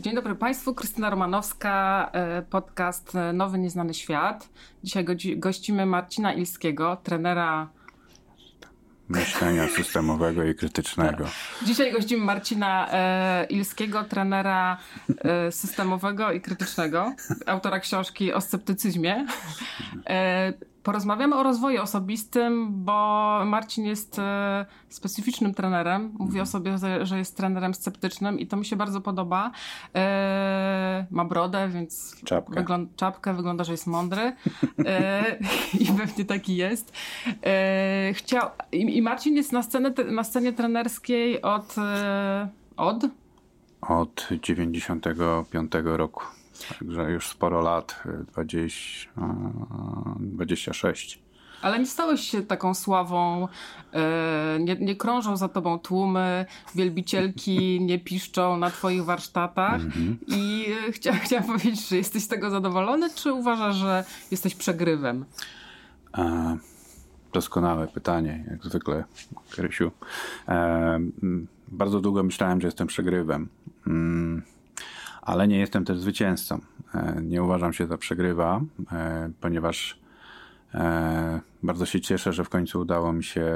Dzień dobry Państwu, Krystyna Romanowska, e, podcast Nowy Nieznany Świat. Dzisiaj gościmy Marcina Ilskiego, trenera myślenia systemowego i krytycznego. Dzisiaj gościmy Marcina e, Ilskiego, trenera e, systemowego i krytycznego, autora książki o sceptycyzmie. Porozmawiamy o rozwoju osobistym, bo Marcin jest e, specyficznym trenerem. Mówi o mhm. sobie, że jest trenerem sceptycznym i to mi się bardzo podoba. E, ma brodę, więc czapkę, wygląda, czapkę, wygląda że jest mądry e, i pewnie taki jest. Chciał, i, Marcin jest na, scenę, na scenie trenerskiej od... od? Od 95 roku. Także już sporo lat, 20, 26. Ale nie stałeś się taką sławą, e, nie, nie, krążą za tobą tłumy, wielbicielki nie piszczą na twoich warsztatach mm-hmm. i e, chcia, chciałam powiedzieć, że jesteś z tego zadowolony, czy uważasz, że jesteś przegrywem? E, doskonałe pytanie, jak zwykle, Krysiu. E, bardzo długo myślałem, że jestem przegrywem. Mm ale nie jestem też zwycięzcą. E, nie uważam się za przegrywa, e, ponieważ e, bardzo się cieszę, że w końcu udało mi się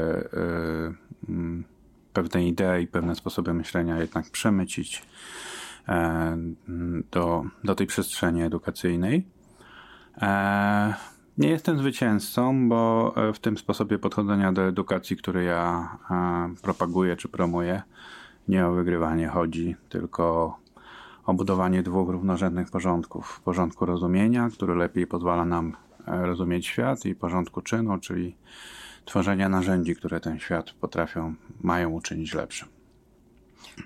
mm, pewne idee i pewne sposoby myślenia jednak przemycić do, do tej przestrzeni edukacyjnej. Nie jestem zwycięzcą, bo w tym sposobie podchodzenia do edukacji, który ja propaguję czy promuję, nie o wygrywanie chodzi, tylko o budowanie dwóch równorzędnych porządków. Porządku rozumienia, który lepiej pozwala nam e, rozumieć świat i porządku czynu, czyli tworzenia narzędzi, które ten świat potrafią, mają uczynić lepszym.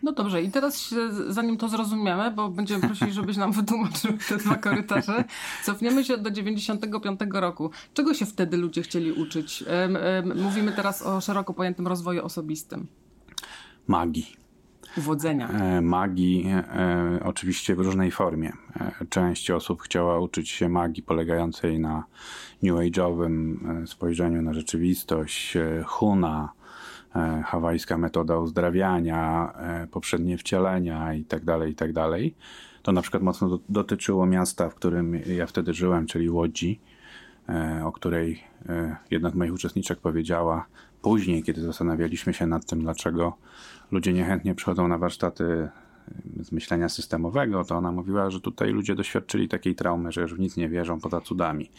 No dobrze, i teraz zanim to zrozumiemy, bo będziemy prosili, żebyś nam wytłumaczył te dwa korytarze, cofniemy się do 95 roku. Czego się wtedy ludzie chcieli uczyć? Mówimy teraz o szeroko pojętym rozwoju osobistym. Magii uwodzenia. E, magii, e, oczywiście w różnej formie. E, część osób chciała uczyć się magii polegającej na new age'owym spojrzeniu na rzeczywistość, huna, hawajska metoda uzdrawiania, poprzednie wcielenia itd., tak itd. Tak to na przykład mocno dotyczyło miasta, w którym ja wtedy żyłem, czyli Łodzi, o której jedna z moich uczestniczek powiedziała później, kiedy zastanawialiśmy się nad tym, dlaczego ludzie niechętnie przychodzą na warsztaty z myślenia systemowego, to ona mówiła, że tutaj ludzie doświadczyli takiej traumy, że już w nic nie wierzą poza cudami.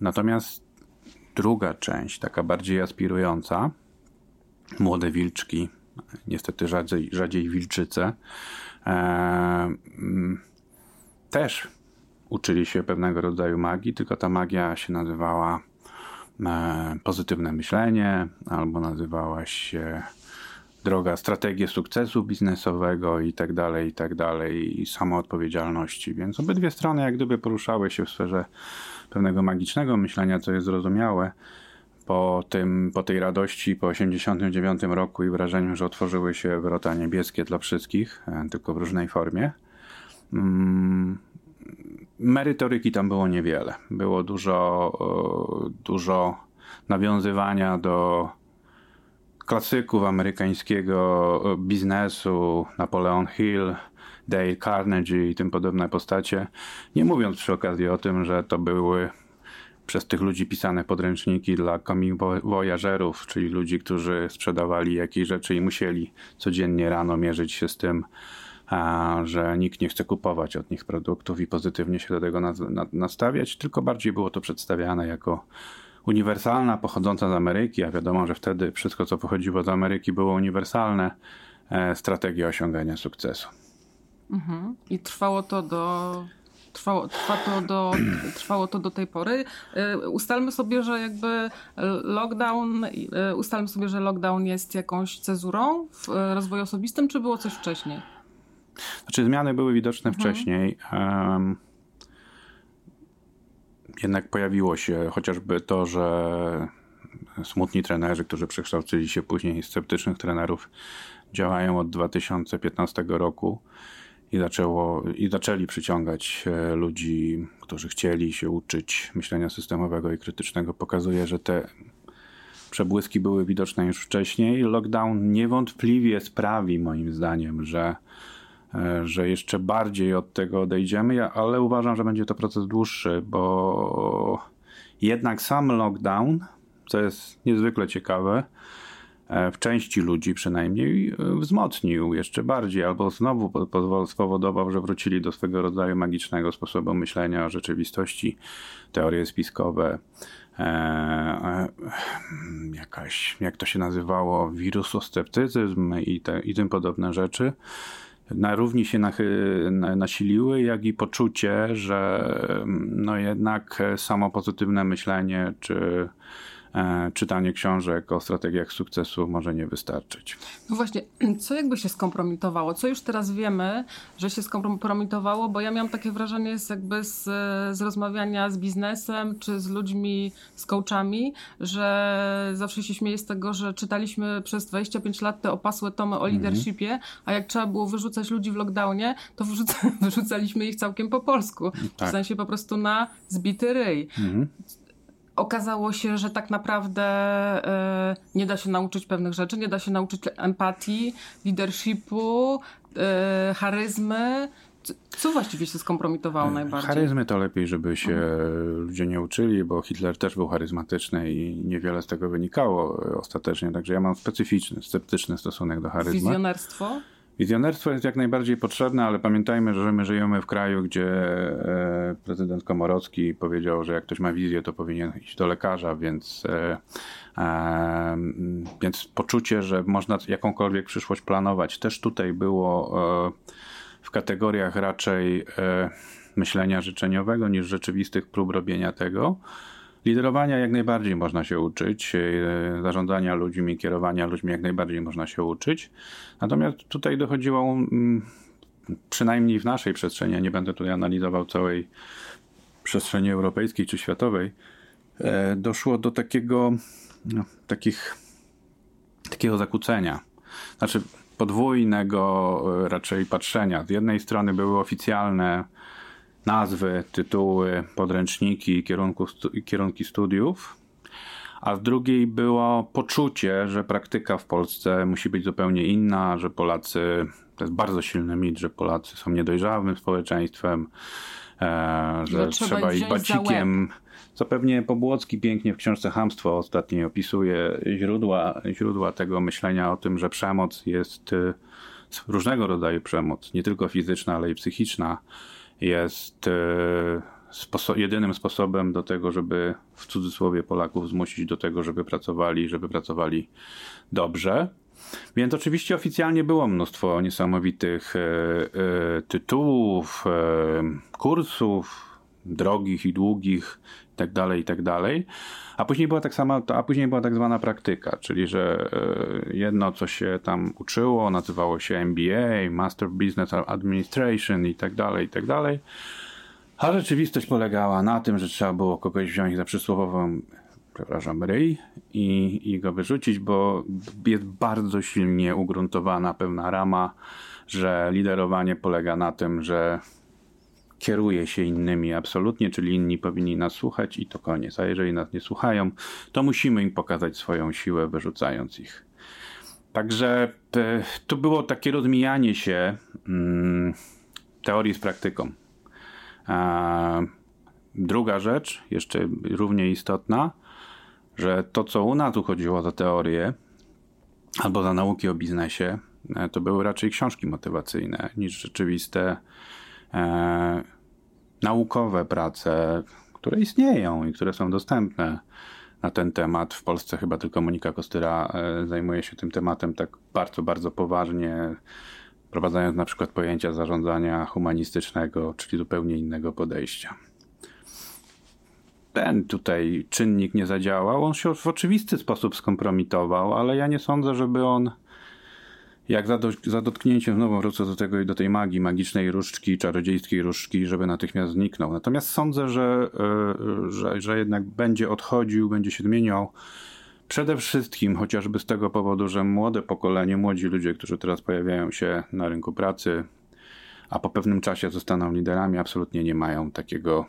natomiast druga część, taka bardziej aspirująca, młode wilczki, niestety rzadziej, rzadziej wilczyce, też uczyli się pewnego rodzaju magii, tylko ta magia się nazywała e, pozytywne myślenie, albo nazywała się droga, strategię sukcesu biznesowego i tak dalej, i tak dalej, i samoodpowiedzialności. Więc obydwie strony jak gdyby poruszały się w sferze pewnego magicznego myślenia, co jest zrozumiałe po, tym, po tej radości po 89 roku i wrażeniu, że otworzyły się wrota niebieskie dla wszystkich, e, tylko w różnej formie. Merytoryki tam było niewiele. Było dużo, dużo nawiązywania do klasyków amerykańskiego biznesu, Napoleon Hill, Dale Carnegie i tym podobne postacie, nie mówiąc przy okazji o tym, że to były przez tych ludzi pisane podręczniki dla voyagerów, czyli ludzi, którzy sprzedawali jakieś rzeczy i musieli codziennie rano mierzyć się z tym, że nikt nie chce kupować od nich produktów i pozytywnie się do tego nastawiać, tylko bardziej było to przedstawiane jako uniwersalna, pochodząca z Ameryki, a wiadomo, że wtedy wszystko, co pochodziło z Ameryki, było uniwersalne, e, strategia osiągania sukcesu. Mhm. I trwało to do trwało, trwa to do, trwało to do tej pory. Ustalmy sobie, że jakby lockdown, ustalmy sobie, że lockdown jest jakąś cezurą w rozwoju osobistym, czy było coś wcześniej? Znaczy zmiany były widoczne mhm. wcześniej. Um, jednak pojawiło się chociażby to, że smutni trenerzy, którzy przekształcili się później z sceptycznych trenerów, działają od 2015 roku i, zaczęło, i zaczęli przyciągać e, ludzi, którzy chcieli się uczyć myślenia systemowego i krytycznego. Pokazuje, że te przebłyski były widoczne już wcześniej. Lockdown niewątpliwie sprawi, moim zdaniem, że, że jeszcze bardziej od tego odejdziemy, ale uważam, że będzie to proces dłuższy, bo jednak sam lockdown, co jest niezwykle ciekawe, E, w części ludzi przynajmniej e, wzmocnił jeszcze bardziej, albo znowu spowodował, że wrócili do swego rodzaju magicznego sposobu myślenia o rzeczywistości, teorie spiskowe, e, e, jakaś, jak to się nazywało, wirusosceptycyzm i, te, i tym podobne rzeczy. Na równi się nasiliły, jak i poczucie, że no jednak samo pozytywne myślenie, czy E, czytanie książek o strategiach sukcesu może nie wystarczyć. No właśnie, co jakby się skompromitowało? Co już teraz wiemy, że się skompromitowało? Bo ja miałam takie wrażenie z jakby z, z rozmawiania z biznesem czy z ludźmi, z coachami, że zawsze się śmieję z tego, że czytaliśmy przez 25 lat te opasłe tomy o mhm. leadershipie, a jak trzeba było wyrzucać ludzi w lockdownie, to wyrzuca, wyrzucaliśmy ich całkiem po polsku. Tak. W sensie po prostu na zbity ryj. Mhm okazało się, że tak naprawdę y, nie da się nauczyć pewnych rzeczy, nie da się nauczyć empatii, leadershipu, y, charyzmy. Co właściwie się skompromitowało e, najbardziej? Charyzmy to lepiej, żeby się mhm. ludzie nie uczyli, bo Hitler też był charyzmatyczny i niewiele z tego wynikało ostatecznie. Także ja mam specyficzny, sceptyczny stosunek do charyzmy. Wizjonerstwo? Wizjonerstwo jest jak najbardziej potrzebne, ale pamiętajmy, że my żyjemy w kraju, gdzie e, prezydent Komorowski powiedział, że jak ktoś ma wizję, to powinien iść do lekarza, więc, e, e, więc poczucie, że można jakąkolwiek przyszłość planować, też tutaj było w kategoriach raczej myślenia życzeniowego niż rzeczywistych prób robienia tego. Liderowania jak najbardziej można się uczyć, e, zarządzania ludźmi, kierowania ludźmi jak najbardziej można się uczyć. Natomiast tutaj dochodziło, mm, przynajmniej w naszej przestrzeni, ja nie będę tutaj analizował całej przestrzeni europejskiej czy światowej, e, doszło do takiego, no, takich, takiego zakłócenia. Znaczy podwójnego e, raczej patrzenia. Z jednej strony były oficjalne nazwy, tytuły, podręczniki, kierunku, kierunki studiów, a z drugiej było poczucie, że praktyka w Polsce musi być zupełnie inna, że Polacy, to jest bardzo silny mit, że Polacy są niedojrzałym społeczeństwem, e, że, trzeba, trzeba ich bacikiem. Co pewnie Pobłocki pięknie w książce Hamstwo ostatniej opisuje źródła, źródła tego myślenia o tym, że przemoc jest e, różnego rodzaju przemoc, nie tylko fizyczna, ale i psychiczna jest e, sposo jedynym sposobem do tego, żeby w cudzysłowie Polaków zmusić do tego, żeby pracowali, żeby pracowali dobrze. Więc oczywiście oficjalnie było mnóstwo niesamowitych e, e, tytułów, kursów, drogich i długich, tak dalej, i tak dalej. A później była tak sama, a później była tak zwana praktyka, czyli że e, jedno, co się tam uczyło, nazywało się MBA, Master Business Administration i tak dalej, i tak dalej. A rzeczywistość polegała na tym, że trzeba było kogoś wziąć za przysłowową, przepraszam, ryj i, i go wyrzucić, bo jest bardzo silnie ugruntowana pewna rama, że liderowanie polega na tym, że kieruje się innymi absolutnie, czyli inni powinni nas słuchać i to koniec. A jeżeli nas nie słuchają, to musimy im pokazać swoją siłę, wyrzucając ich. Także e, to było takie rozmijanie się mm, teorii z praktyką. druga rzecz, jeszcze równie istotna, że to, co u nas uchodziło za teorię albo za nauki o biznesie, e, to były raczej książki motywacyjne niż rzeczywiste e, naukowe prace, które istnieją i które są dostępne na ten temat. W Polsce chyba tylko Monika Kostyra e, zajmuje się tym tematem tak bardzo, bardzo poważnie. wprowadzając na przykład pojęcia zarządzania humanistycznego, czyli zupełnie innego podejścia. Ten tutaj czynnik nie zadziałał, on się w oczywisty sposób skompromitował, ale ja nie sądzę, żeby on jak za, do, za dotknięciem, znowu wrócę do tego i do tej magii, magicznej różdżki, czarodziejskiej różdżki, żeby natychmiast zniknął. Natomiast sądzę, że, yy, że, że jednak będzie odchodził, będzie się zmieniał. Przede wszystkim chociażby z tego powodu, że młode pokolenie, młodzi ludzie, którzy teraz pojawiają się na rynku pracy, a po pewnym czasie zostaną liderami, absolutnie nie mają takiego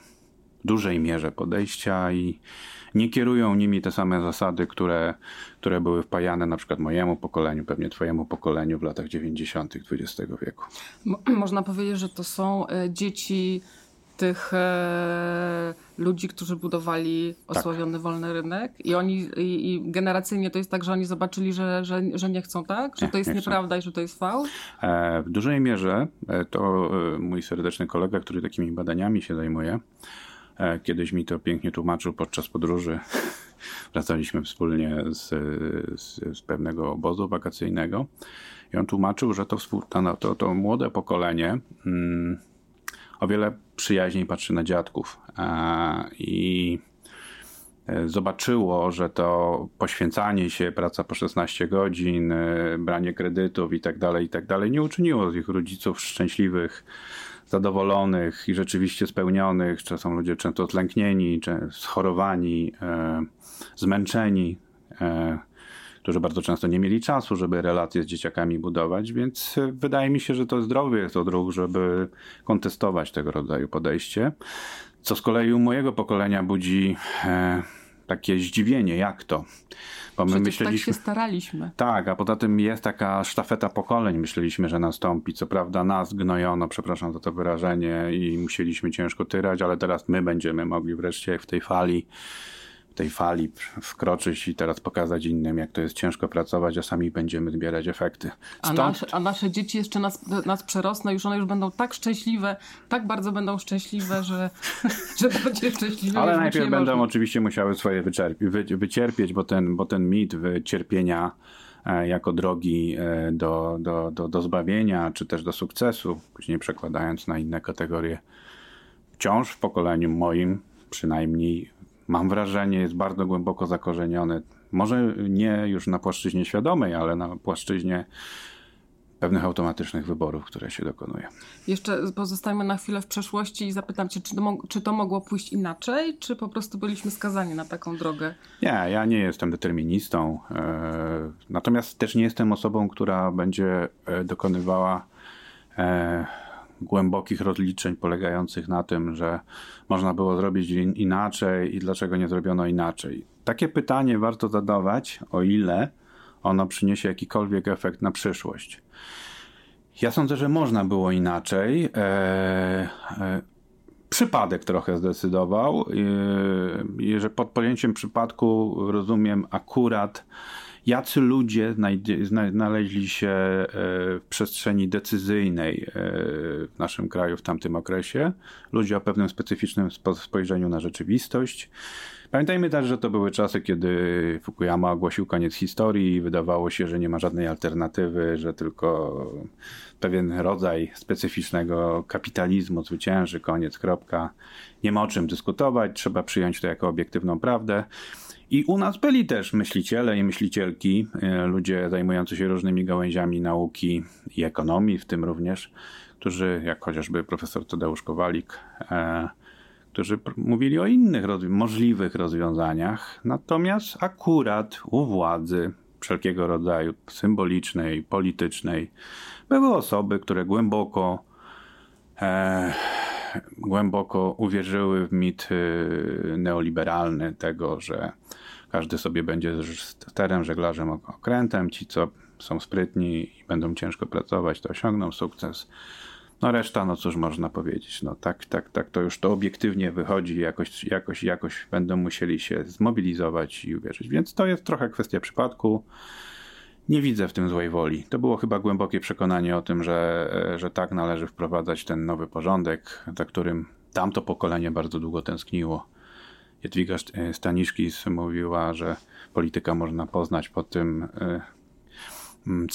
dużej mierze podejścia i nie kierują nimi te same zasady, które, które były wpajane na przykład mojemu pokoleniu, pewnie twojemu pokoleniu w latach 90. XX wieku. Mo można powiedzieć, że to są e, dzieci tych e, ludzi, którzy budowali tak. osławiony tak. wolny rynek i oni i, i, generacyjnie to jest tak, że oni zobaczyli, że, że, że nie chcą tak, że nie, to jest nie nieprawda chcą. i że to jest fałsz? E, w dużej mierze e, to e, mój serdeczny kolega, który takimi badaniami się zajmuje, kiedyś mi to pięknie tłumaczył podczas podróży. Wracaliśmy wspólnie z, z, z, pewnego obozu wakacyjnego i on tłumaczył, że to, to, to młode pokolenie mm, o wiele przyjaźniej patrzy na dziadków e, i e, zobaczyło, że to poświęcanie się, praca po 16 godzin, branie kredytów i tak dalej, i tak dalej, nie uczyniło ich rodziców szczęśliwych, zadowolonych i rzeczywiście spełnionych, czy są ludzie często zlęknieni, czy schorowani, e, zmęczeni, e, którzy bardzo często nie mieli czasu, żeby relacje z dzieciakami budować, więc e, wydaje mi się, że to zdrowy jest odruch, żeby kontestować tego rodzaju podejście. Co z kolei u mojego pokolenia budzi e, takie zdziwienie, jak to? Bo my Przecież myśleliśmy, tak się staraliśmy. Tak, a poza tym jest taka sztafeta pokoleń, myśleliśmy, że nastąpi. Co prawda nas gnojono, przepraszam za to wyrażenie, i musieliśmy ciężko tyrać, ale teraz my będziemy mogli wreszcie w tej fali tej fali wkroczyć i teraz pokazać innym, jak to jest ciężko pracować, a sami będziemy zbierać efekty. Stąd... A, nasze, a nasze dzieci jeszcze nas, nas przerosną, już one już będą tak szczęśliwe, tak bardzo będą szczęśliwe, że, że będzie szczęśliwe. Ale najpierw będą można. oczywiście musiały swoje wyczerpi, wy, wycierpieć, bo ten, bo ten mit cierpienia e, jako drogi e, do, do, do, do zbawienia, czy też do sukcesu, później przekładając na inne kategorie, wciąż w pokoleniu moim przynajmniej mam wrażenie, jest bardzo głęboko zakorzeniony. Może nie już na płaszczyźnie świadomej, ale na płaszczyźnie pewnych automatycznych wyborów, które się dokonuje. Jeszcze pozostajemy na chwilę w przeszłości i zapytam Cię, czy to, czy to mogło pójść inaczej, czy po prostu byliśmy skazani na taką drogę? Nie, ja nie jestem deterministą, e, natomiast też nie jestem osobą, która będzie e, dokonywała e, głębokich rozliczeń polegających na tym, że można było zrobić inaczej i dlaczego nie zrobiono inaczej. Takie pytanie warto zadawać, o ile ono przyniesie jakikolwiek efekt na przyszłość. Ja sądzę, że można było inaczej. E, e, przypadek trochę zdecydował, e, że pod pojęciem przypadku rozumiem akurat jacy ludzie znaleźli się e, w przestrzeni decyzyjnej e, w naszym kraju w tamtym okresie. Ludzie o pewnym specyficznym spojrzeniu na rzeczywistość. Pamiętajmy też, że to były czasy, kiedy Fukuyama ogłosił koniec historii i wydawało się, że nie ma żadnej alternatywy, że tylko pewien rodzaj specyficznego kapitalizmu zwycięży, koniec, kropka. Nie ma o czym dyskutować, trzeba przyjąć to jako obiektywną prawdę. I u nas byli też myśliciele i myślicielki, e, ludzie zajmujący się różnymi gałęziami nauki i ekonomii, w tym również, którzy, jak chociażby profesor Tadeusz Kowalik, e, którzy mówili o innych rozwi możliwych rozwiązaniach. Natomiast akurat u władzy wszelkiego rodzaju symbolicznej, politycznej, były osoby, które głęboko e, głęboko uwierzyły w mit neoliberalny tego, że każdy sobie będzie sterem, żeglarzem, okrętem. Ci, co są sprytni i będą ciężko pracować, to osiągną sukces. No reszta, no cóż można powiedzieć, no tak, tak, tak, to już to obiektywnie wychodzi, jakoś, jakoś, jakoś będą musieli się zmobilizować i uwierzyć. Więc to jest trochę kwestia przypadku. Nie widzę w tym złej woli. To było chyba głębokie przekonanie o tym, że, że tak należy wprowadzać ten nowy porządek, za którym tamto pokolenie bardzo długo tęskniło. Jadwiga Staniszkis mówiła, że polityka można poznać po tym, e, mm,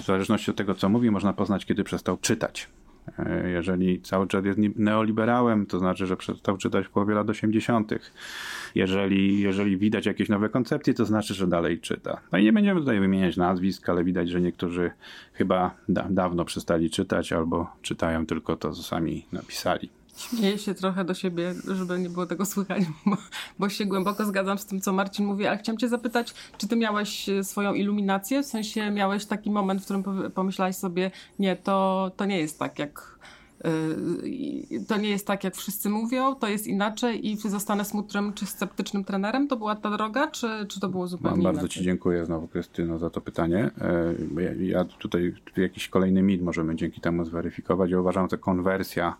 w zależności od tego, co mówi, można poznać, kiedy przestał czytać. E, jeżeli cały czas jest neoliberałem, to znaczy, że przestał czytać w połowie lat 80. Jeżeli, jeżeli widać jakieś nowe koncepcje, to znaczy, że dalej czyta. No i nie będziemy tutaj wymieniać nazwisk, ale widać, że niektórzy chyba da dawno przestali czytać albo czytają tylko to, co sami napisali. Śmieję się trochę do siebie, żeby nie było tego słychać, bo, bo, się głęboko zgadzam z tym, co Marcin mówi, ale chciałam cię zapytać, czy ty miałeś e, swoją iluminację? W sensie miałeś taki moment, w którym pomyślałeś sobie, nie, to, to nie jest tak, jak e, to nie jest tak, jak wszyscy mówią, to jest inaczej i zostanę smutnym czy sceptycznym trenerem? To była ta droga, czy, czy to było zupełnie Bardzo inaczej? Bardzo Ci dziękuję znowu, Krystyno, za to pytanie. E, ja, ja tutaj jakiś kolejny mit możemy dzięki temu zweryfikować. Ja uważam, że konwersja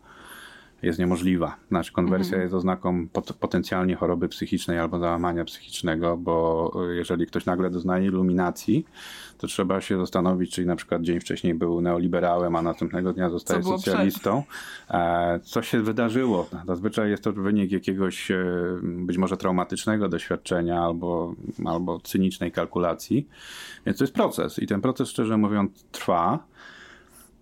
jest niemożliwa. Znaczy konwersja mhm. jest oznaką pot potencjalnie choroby psychicznej albo załamania psychicznego, bo jeżeli ktoś nagle doznaje iluminacji, to trzeba się zastanowić, czyli na przykład dzień wcześniej był neoliberałem, a następnego dnia zostaje socjalistą. E, co się wydarzyło? Zazwyczaj jest to wynik jakiegoś e, być może traumatycznego doświadczenia albo, albo cynicznej kalkulacji. Więc to jest proces i ten proces, szczerze mówiąc, trwa.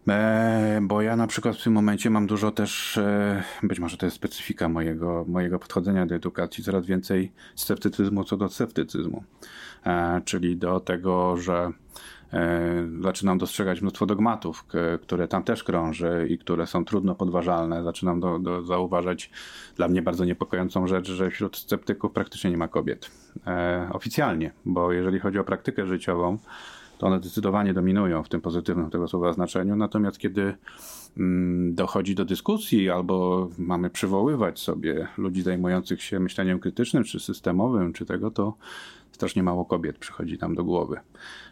E, bo ja na przykład w tym momencie mam dużo też, e, być może to jest specyfika mojego, mojego podchodzenia do edukacji, coraz więcej sceptycyzmu co do sceptycyzmu. E, czyli do tego, że zaczynam dostrzegać mnóstwo dogmatów, które tam też krąży i które są trudno podważalne. Zaczynam do, do zauważać dla mnie bardzo niepokojącą rzecz, że wśród sceptyków praktycznie nie ma kobiet. Oficjalnie, bo jeżeli chodzi o praktykę życiową, to one zdecydowanie dominują w tym pozytywnym tego słowa znaczeniu. Natomiast kiedy mm, dochodzi do dyskusji albo mamy przywoływać sobie ludzi zajmujących się myśleniem krytycznym, czy systemowym, czy tego, to strasznie mało kobiet przychodzi nam do głowy.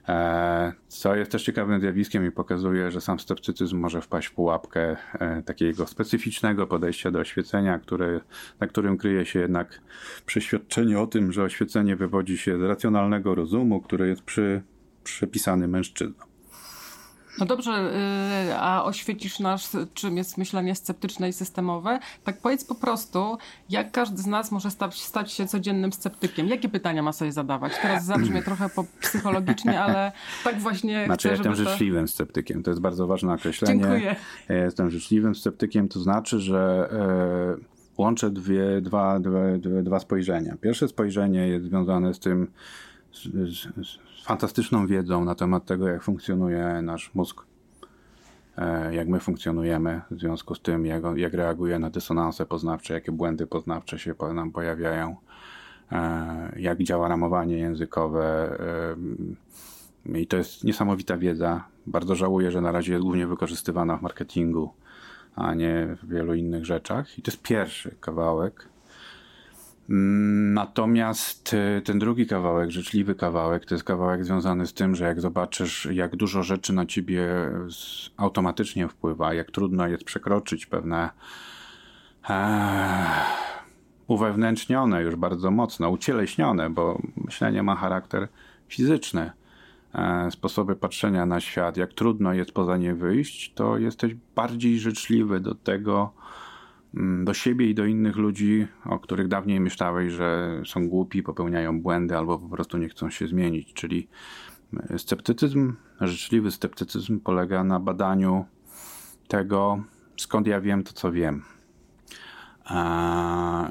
E, co jest też ciekawym zjawiskiem i pokazuje, że sam sceptycyzm może wpaść w pułapkę e, takiego specyficznego podejścia do oświecenia, które, na którym kryje się jednak przeświadczenie o tym, że oświecenie wywodzi się z racjonalnego rozumu, który jest przy przypisany mężczyznom. No dobrze, y, a oświecisz nas, czym jest myślenie sceptyczne i systemowe? Tak powiedz po prostu, jak każdy z nas może stać, stać się codziennym sceptykiem? Jakie pytania ma sobie zadawać? Teraz zabrzmie trochę po psychologicznie, ale tak właśnie Znaczy, chcę, ja jestem to... życzliwym sceptykiem. To jest bardzo ważne określenie. Dziękuję. Ja jestem życzliwym sceptykiem, to znaczy, że e, łączę dwie, dwa, dwa, dwa spojrzenia. Pierwsze spojrzenie jest związane z tym, z, z, fantastyczną wiedzą na temat tego, jak funkcjonuje nasz mózg, e, jak my funkcjonujemy, w związku z tym, jak, jak reaguje na dysonanse poznawcze, jakie błędy poznawcze się nam pojawiają, e, jak działa ramowanie językowe. E, I to jest niesamowita wiedza. Bardzo żałuję, że na razie jest głównie wykorzystywana w marketingu, a nie w wielu innych rzeczach. I to jest pierwszy kawałek. Natomiast y, ten drugi kawałek, życzliwy kawałek, to jest kawałek związany z tym, że jak zobaczysz, jak dużo rzeczy na ciebie automatycznie wpływa, jak trudno jest przekroczyć pewne e, uwewnętrznione już bardzo mocno, ucieleśnione, bo myślenie ma charakter fizyczny, e, sposoby patrzenia na świat, jak trudno jest poza nie wyjść, to jesteś bardziej życzliwy do tego, do siebie i do innych ludzi, o których dawniej myślałeś, że są głupi, popełniają błędy albo po prostu nie chcą się zmienić. Czyli e, sceptycyzm, życzliwy sceptycyzm polega na badaniu tego, skąd ja wiem to, co wiem.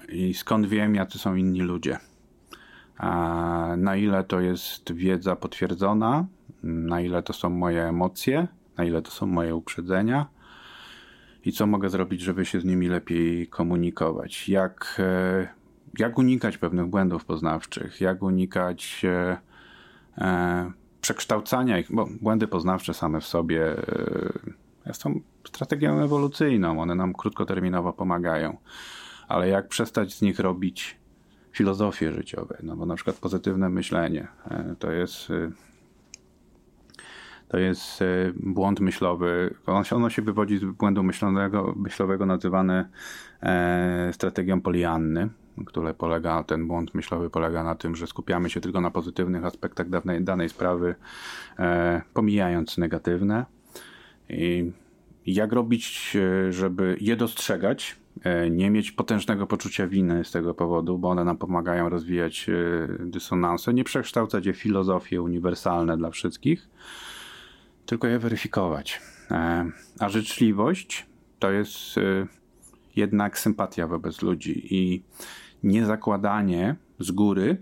I skąd wiem, jacy są inni ludzie. Na ile to jest wiedza potwierdzona, na ile to są moje emocje, na ile to są moje uprzedzenia i co mogę zrobić, żeby się z nimi lepiej komunikować. Jak, e, jak unikać pewnych błędów poznawczych, jak unikać e, e, przekształcania ich, bo błędy poznawcze same w sobie są strategią ewolucyjną, one nam krótkoterminowo pomagają, ale jak przestać z nich robić filozofie życiowe, no bo na przykład pozytywne myślenie to jest to jest e, błąd myślowy. Ono się wywodzi z błędu myślowego, myślowego nazywany e, strategią polianny, które polega, ten błąd myślowy polega na tym, że skupiamy się tylko na pozytywnych aspektach danej, danej sprawy, e, pomijając negatywne. I jak robić, żeby je dostrzegać, nie mieć potężnego poczucia winy z tego powodu, bo one nam pomagają rozwijać dysonanse, nie przekształcać je w filozofie uniwersalne dla wszystkich, tylko je weryfikować. A życzliwość to jest jednak sympatia wobec ludzi i niezakładanie z góry,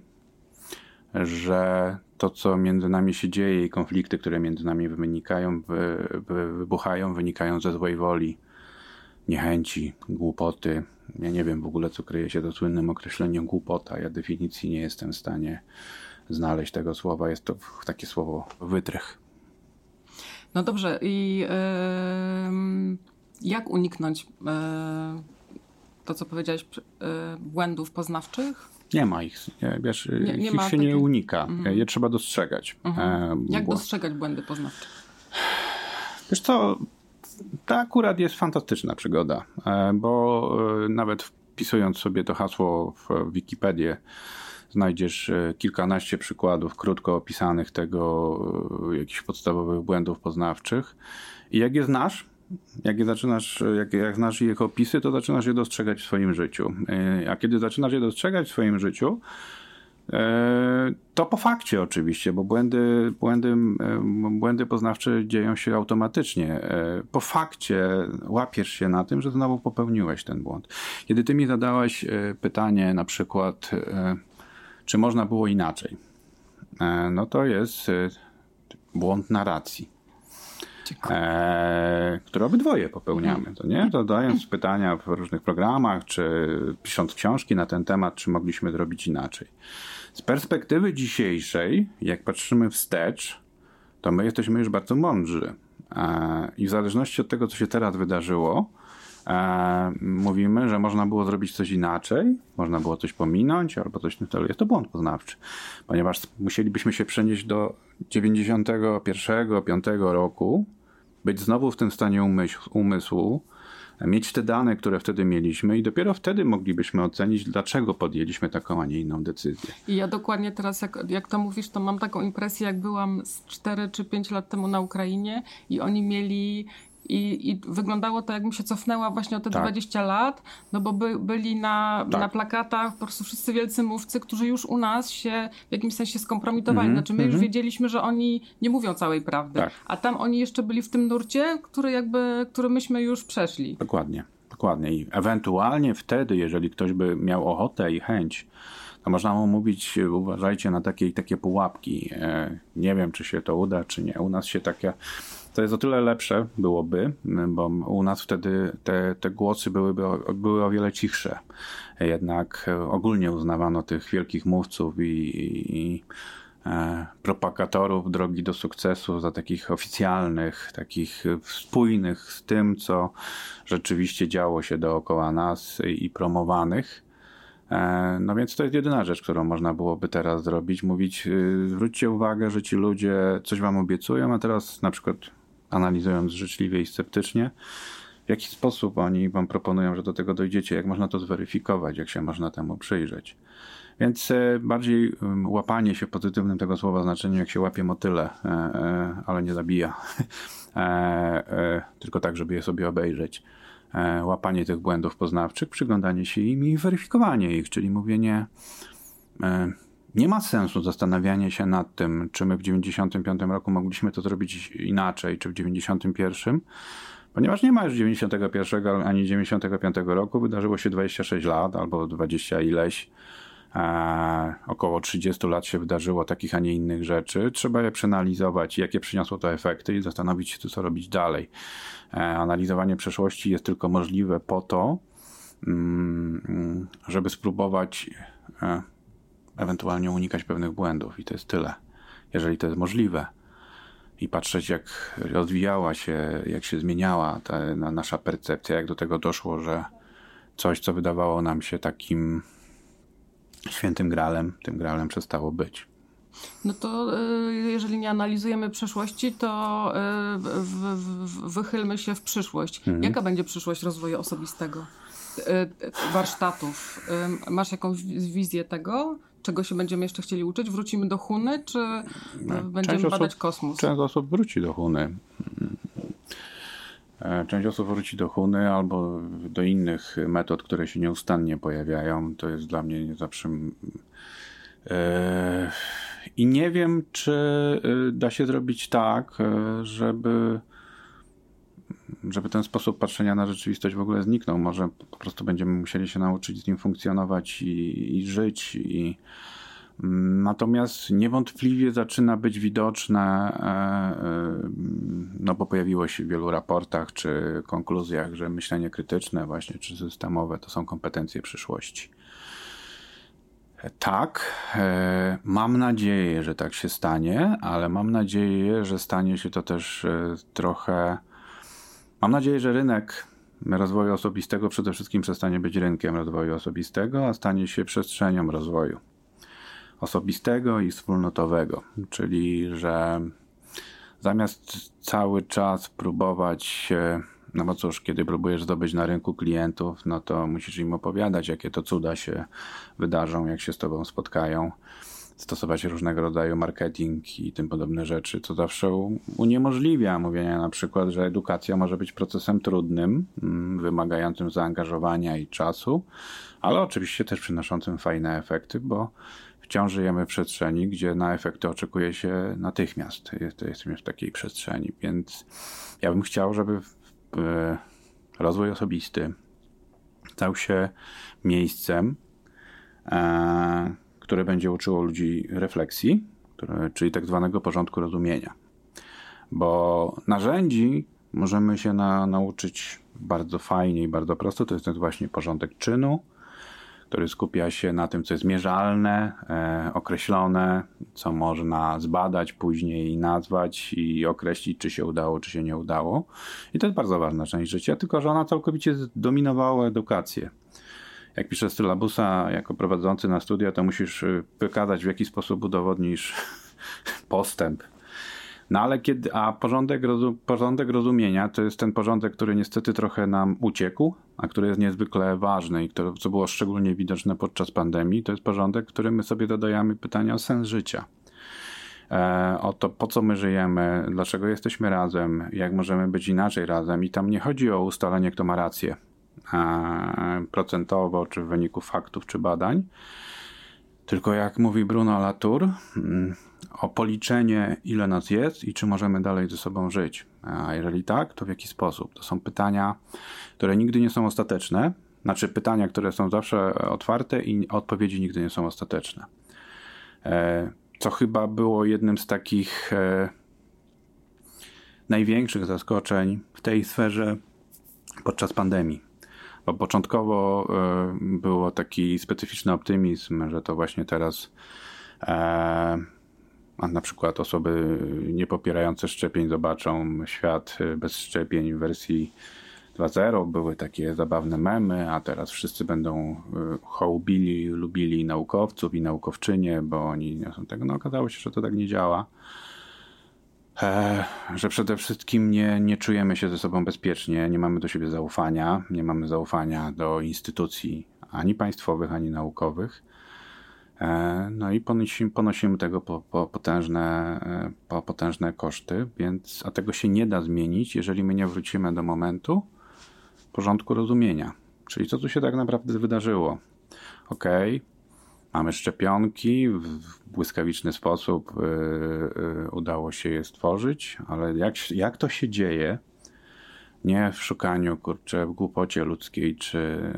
że to, co między nami się dzieje i konflikty, które między nami wynikają, wy, wy, wybuchają, wynikają ze złej woli, niechęci, głupoty. Ja nie wiem w ogóle, co kryje się do słynnym określeniem głupota. Ja definicji nie jestem w stanie znaleźć tego słowa. Jest to takie słowo wytrych. No dobrze, i jak uniknąć yy, to, co powiedziałeś, yy, błędów poznawczych? Nie ma ich. Wiesz, nie, nie ich się nie unika. Mhm. Je trzeba dostrzegać. Mhm. Jak dostrzegać błędy poznawcze? Wiesz co, to akurat jest fantastyczna przygoda, e, bo e, nawet wpisując sobie to hasło w Wikipedię, znajdziesz e, kilkanaście przykładów krótko opisanych tego, jakichś podstawowych błędów poznawczych. I jak je znasz, jak je zaczynasz, jak, jak znasz ich opisy, to zaczynasz je dostrzegać w swoim życiu. E, a kiedy zaczynasz je dostrzegać w swoim życiu, e, to po fakcie oczywiście, bo błędy, błędy, e, błędy poznawcze dzieją się automatycznie. Po fakcie łapiesz się na tym, że znowu popełniłeś ten błąd. Kiedy ty mi zadałeś pytanie na przykład, czy można było inaczej, no to jest błąd narracji e, które obydwoje popełniamy, to nie? Zadając pytania w różnych programach, czy pisząc książki na ten temat, czy mogliśmy zrobić inaczej. Z perspektywy dzisiejszej, jak patrzymy wstecz, to my jesteśmy już bardzo mądrzy. E, I w zależności od tego, co się teraz wydarzyło, e, mówimy, że można było zrobić coś inaczej, można było coś pominąć albo coś w tym. Jest to błąd poznawczy, ponieważ musielibyśmy się przenieść do 91-5 roku, być znowu w tym stanie umysł, umysłu, mieć te dane, które wtedy mieliśmy i dopiero wtedy moglibyśmy ocenić, dlaczego podjęliśmy taką, a nie inną decyzję. I ja dokładnie teraz, jak, jak to mówisz, to mam taką impresję, jak byłam z 4 czy 5 lat temu na Ukrainie i oni mieli i, I, wyglądało to, jakbym się cofnęła właśnie o te tak. 20 lat, no bo by, byli na, tak. na plakatach po prostu wszyscy wielcy mówcy, którzy już u nas się w jakimś sensie skompromitowali. Mm -hmm, znaczy my mm -hmm. już mhm. wiedzieliśmy, że oni nie mówią całej prawdy, tak. a tam oni jeszcze byli w tym nurcie, który jakby, który myśmy już przeszli. Dokładnie, dokładnie. I ewentualnie wtedy, jeżeli ktoś by miał ochotę i chęć, to można mu mówić, uważajcie na takie takie pułapki. E, nie wiem, czy się to uda, czy nie. U nas się takie to jest o tyle lepsze byłoby, bo u nas wtedy te, te głosy byłyby, były o wiele cichsze. Jednak ogólnie uznawano tych wielkich mówców i, i, i e, propagatorów drogi do sukcesu za takich oficjalnych, takich spójnych z tym, co rzeczywiście działo się dookoła nas i promowanych. E, no więc to jest jedyna rzecz, którą można byłoby teraz zrobić. Mówić, y, zwróćcie uwagę, że ci ludzie coś wam obiecują, a teraz na przykład analizując życzliwie i sceptycznie, w jaki sposób oni wam proponują, że do tego dojdziecie, jak można to zweryfikować, jak się można temu przyjrzeć. Więc e, bardziej łapanie się w pozytywnym tego słowa znaczeniu, jak się łapie motyle, e, e, ale nie zabija, tylko tak, żeby je sobie obejrzeć. Łapanie tych błędów poznawczych, przyglądanie się im i weryfikowanie ich, czyli mówienie nie ma sensu zastanawianie się nad tym, czy my w 95 roku mogliśmy to zrobić inaczej, czy w 91, ponieważ nie ma już 91 ani 95 roku, wydarzyło się 26 lat albo 20 ileś. E, około 30 lat się wydarzyło takich, a nie innych rzeczy. Trzeba je przeanalizować, jakie przyniosło to efekty i zastanowić się, co robić dalej. E, analizowanie przeszłości jest tylko możliwe po to, mm, żeby spróbować e, ewentualnie unikać pewnych błędów i to jest tyle. Jeżeli to jest możliwe i patrzeć jak rozwijała się, jak się zmieniała ta nasza percepcja, jak do tego doszło, że coś, co wydawało nam się takim świętym gralem, tym gralem przestało być. No to y, jeżeli nie analizujemy przeszłości, to y, wychylmy się w przyszłość. Mhm. Jaka będzie przyszłość rozwoju osobistego? Y, warsztatów. Masz jakąś wizję tego? Czego się będziemy jeszcze chcieli uczyć? Wrócimy do Huny, czy no, będziemy badać kosmos? Część osób wróci do Huny. E, część osób wróci do Huny albo do innych metod, które się nieustannie pojawiają. To jest dla mnie zawsze. E, I nie wiem, czy e, da się zrobić tak, żeby żeby ten sposób patrzenia na rzeczywistość w ogóle zniknął. Może po prostu będziemy musieli się nauczyć z nim funkcjonować i, i żyć i, Natomiast niewątpliwie zaczyna być widoczne, e, e, no bo pojawiło się w wielu raportach czy konkluzjach, że myślenie krytyczne właśnie czy systemowe to są kompetencje przyszłości. Tak, e, mam nadzieję, że tak się stanie, ale mam nadzieję, że stanie się to też trochę. Mam nadzieję, że rynek rozwoju osobistego przede wszystkim przestanie być rynkiem rozwoju osobistego, a stanie się przestrzenią rozwoju osobistego i wspólnotowego, czyli że zamiast cały czas próbować no bo cóż, kiedy próbujesz zdobyć na rynku klientów, no to musisz im opowiadać, jakie to cuda się wydarzą, jak się z tobą spotkają, stosować różnego rodzaju marketing i tym podobne rzeczy, co zawsze uniemożliwia mówienie na przykład, że edukacja może być procesem trudnym, mm, wymagającym zaangażowania i czasu, ale oczywiście też przynoszącym fajne efekty, bo wciąż żyjemy w przestrzeni, gdzie na efekty oczekuje się natychmiast. Jesteśmy w takiej przestrzeni, więc ja bym chciał, żeby rozwój osobisty stał się miejscem, e, które będzie uczyło ludzi refleksji, które, czyli tak zwanego porządku rozumienia. Bo narzędzi możemy się na, nauczyć bardzo fajnie i bardzo prosto. To jest ten właśnie porządek czynu, który skupia się na tym, co jest mierzalne, e, określone, co można zbadać później i nazwać i określić, czy się udało, czy się nie udało. I to jest bardzo ważna część życia, tylko że ona całkowicie zdominowała edukację. Jak piszesz syllabusa jako prowadzący na studia, to musisz y, wykazać, w jaki sposób udowodnisz postęp no ale kiedy, a porządek, porządek rozumienia to jest ten porządek, który niestety trochę nam uciekł, a który jest niezwykle ważny i który, co było szczególnie widoczne podczas pandemii, to jest porządek, w którym my sobie dodajemy pytania o sens życia. E, o to, po co my żyjemy, dlaczego jesteśmy razem, jak możemy być inaczej razem. I tam nie chodzi o ustalenie, kto ma rację procentowo, czy w wyniku faktów, czy badań, tylko jak mówi Bruno Latour, mm, o policzenie, ile nas jest i czy możemy dalej ze sobą żyć. A jeżeli tak, to w jaki sposób? To są pytania, które nigdy nie są ostateczne. Znaczy, pytania, które są zawsze otwarte i odpowiedzi nigdy nie są ostateczne. E, co chyba było jednym z takich e, największych zaskoczeń w tej sferze podczas pandemii. Bo początkowo e, było taki specyficzny optymizm, że to właśnie teraz a na przykład osoby niepopierające szczepień zobaczą świat bez szczepień w wersji 2.0. Były takie zabawne memy, a teraz wszyscy będą hołbili, lubili naukowców i naukowczynie, bo oni nie są tego. No okazało się, że to tak nie działa. E, że przede wszystkim nie, nie czujemy się ze sobą bezpiecznie, nie mamy do siebie zaufania, nie mamy zaufania do instytucji ani państwowych, ani naukowych. E, no i ponosimy, ponosimy tego po, po potężne, e, po potężne koszty, więc a tego się nie da zmienić, jeżeli my nie wrócimy do momentu porządku rozumienia. Czyli co tu się tak naprawdę wydarzyło? Ok, mamy szczepionki, w błyskawiczny sposób yy, udało się je stworzyć, ale jak, jak to się dzieje, nie w szukaniu, kurczę, w głupocie ludzkiej czy,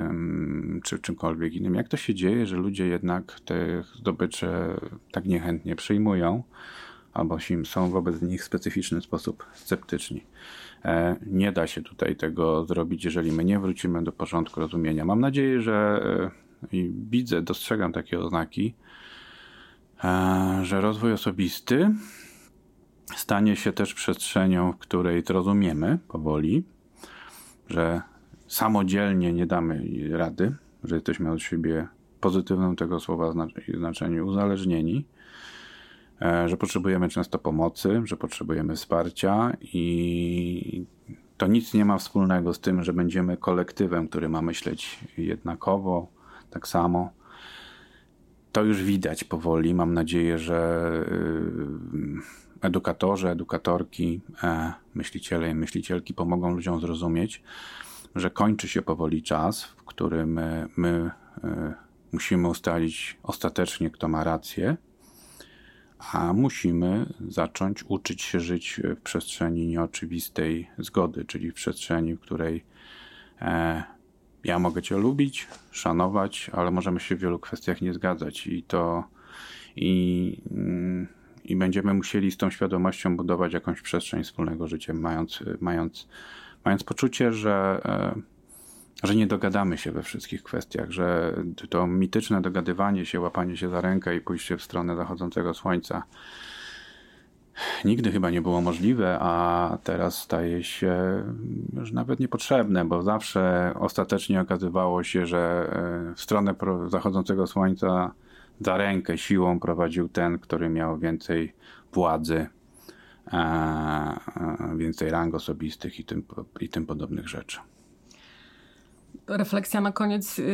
czy czymkolwiek innym. Jak to się dzieje, że ludzie jednak te zdobycze tak niechętnie przyjmują, albo są wobec nich w specyficzny sposób sceptyczni. E, nie da się tutaj tego zrobić, jeżeli my nie wrócimy do porządku rozumienia. Mam nadzieję, że i widzę, dostrzegam takie oznaki, e, że rozwój osobisty stanie się też przestrzenią, w której zrozumiemy powoli, że samodzielnie nie damy rady, że jesteśmy od siebie pozytywnym tego słowa znaczeniu uzależnieni, e, że potrzebujemy często pomocy, że potrzebujemy wsparcia i to nic nie ma wspólnego z tym, że będziemy kolektywem, który ma myśleć jednakowo, tak samo. To już widać powoli. Mam nadzieję, że edukatorzy, edukatorki, e, myśliciele i myślicielki pomogą ludziom zrozumieć, że kończy się powoli czas, w którym e, my musimy ustalić ostatecznie, kto ma rację, a musimy zacząć uczyć się żyć w przestrzeni nieoczywistej zgody, czyli w przestrzeni, w której ja mogę Cię lubić, szanować, ale możemy się w wielu kwestiach nie zgadzać i to i, i będziemy musieli z tą świadomością budować jakąś przestrzeń wspólnego życia, mając, mając, mając poczucie, że, e, że nie dogadamy się we wszystkich kwestiach, że to mityczne dogadywanie się, łapanie się za rękę i pójście w stronę zachodzącego słońca nigdy chyba nie było możliwe, a teraz staje się już nawet niepotrzebne, bo zawsze ostatecznie okazywało się, że e, w stronę zachodzącego słońca za rękę siłą prowadził ten, który miał więcej władzy, więcej rang osobistych i tym, i tym podobnych rzeczy refleksja na koniec yy,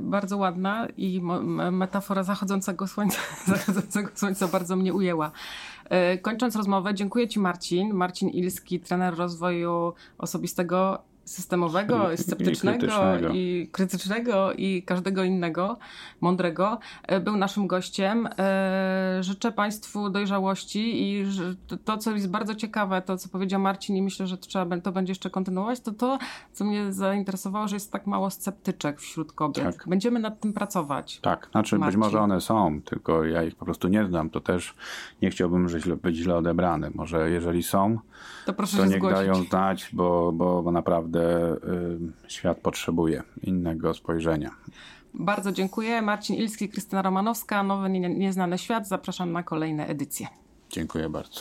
bardzo ładna i metafora zachodzącego słońca, zachodzącego słońca bardzo mnie ujęła. Yy, kończąc rozmowę, dziękuję Ci Marcin. Marcin Ilski, trener rozwoju osobistego systemowego, sceptycznego i, i krytycznego i każdego innego, mądrego, e, był naszym gościem. E, życzę Państwu dojrzałości i to, co jest bardzo ciekawe, to co powiedział Marcin i myślę, że to trzeba to będzie jeszcze kontynuować, to to, co mnie zainteresowało, że jest tak mało sceptyczek wśród kobiet. Tak. Będziemy nad tym pracować. Tak, znaczy Marcin. być może one są, tylko ja ich po prostu nie znam, to też nie chciałbym źle, być źle odebrany. Może jeżeli są, to, proszę to niech zgłosić. dają znać, bo, bo, bo naprawdę y, świat potrzebuje innego spojrzenia. Bardzo dziękuję. Marcin Ilski, Krystyna Romanowska, Nowy Nieznany Świat. Zapraszam na kolejne edycje. Dziękuję bardzo.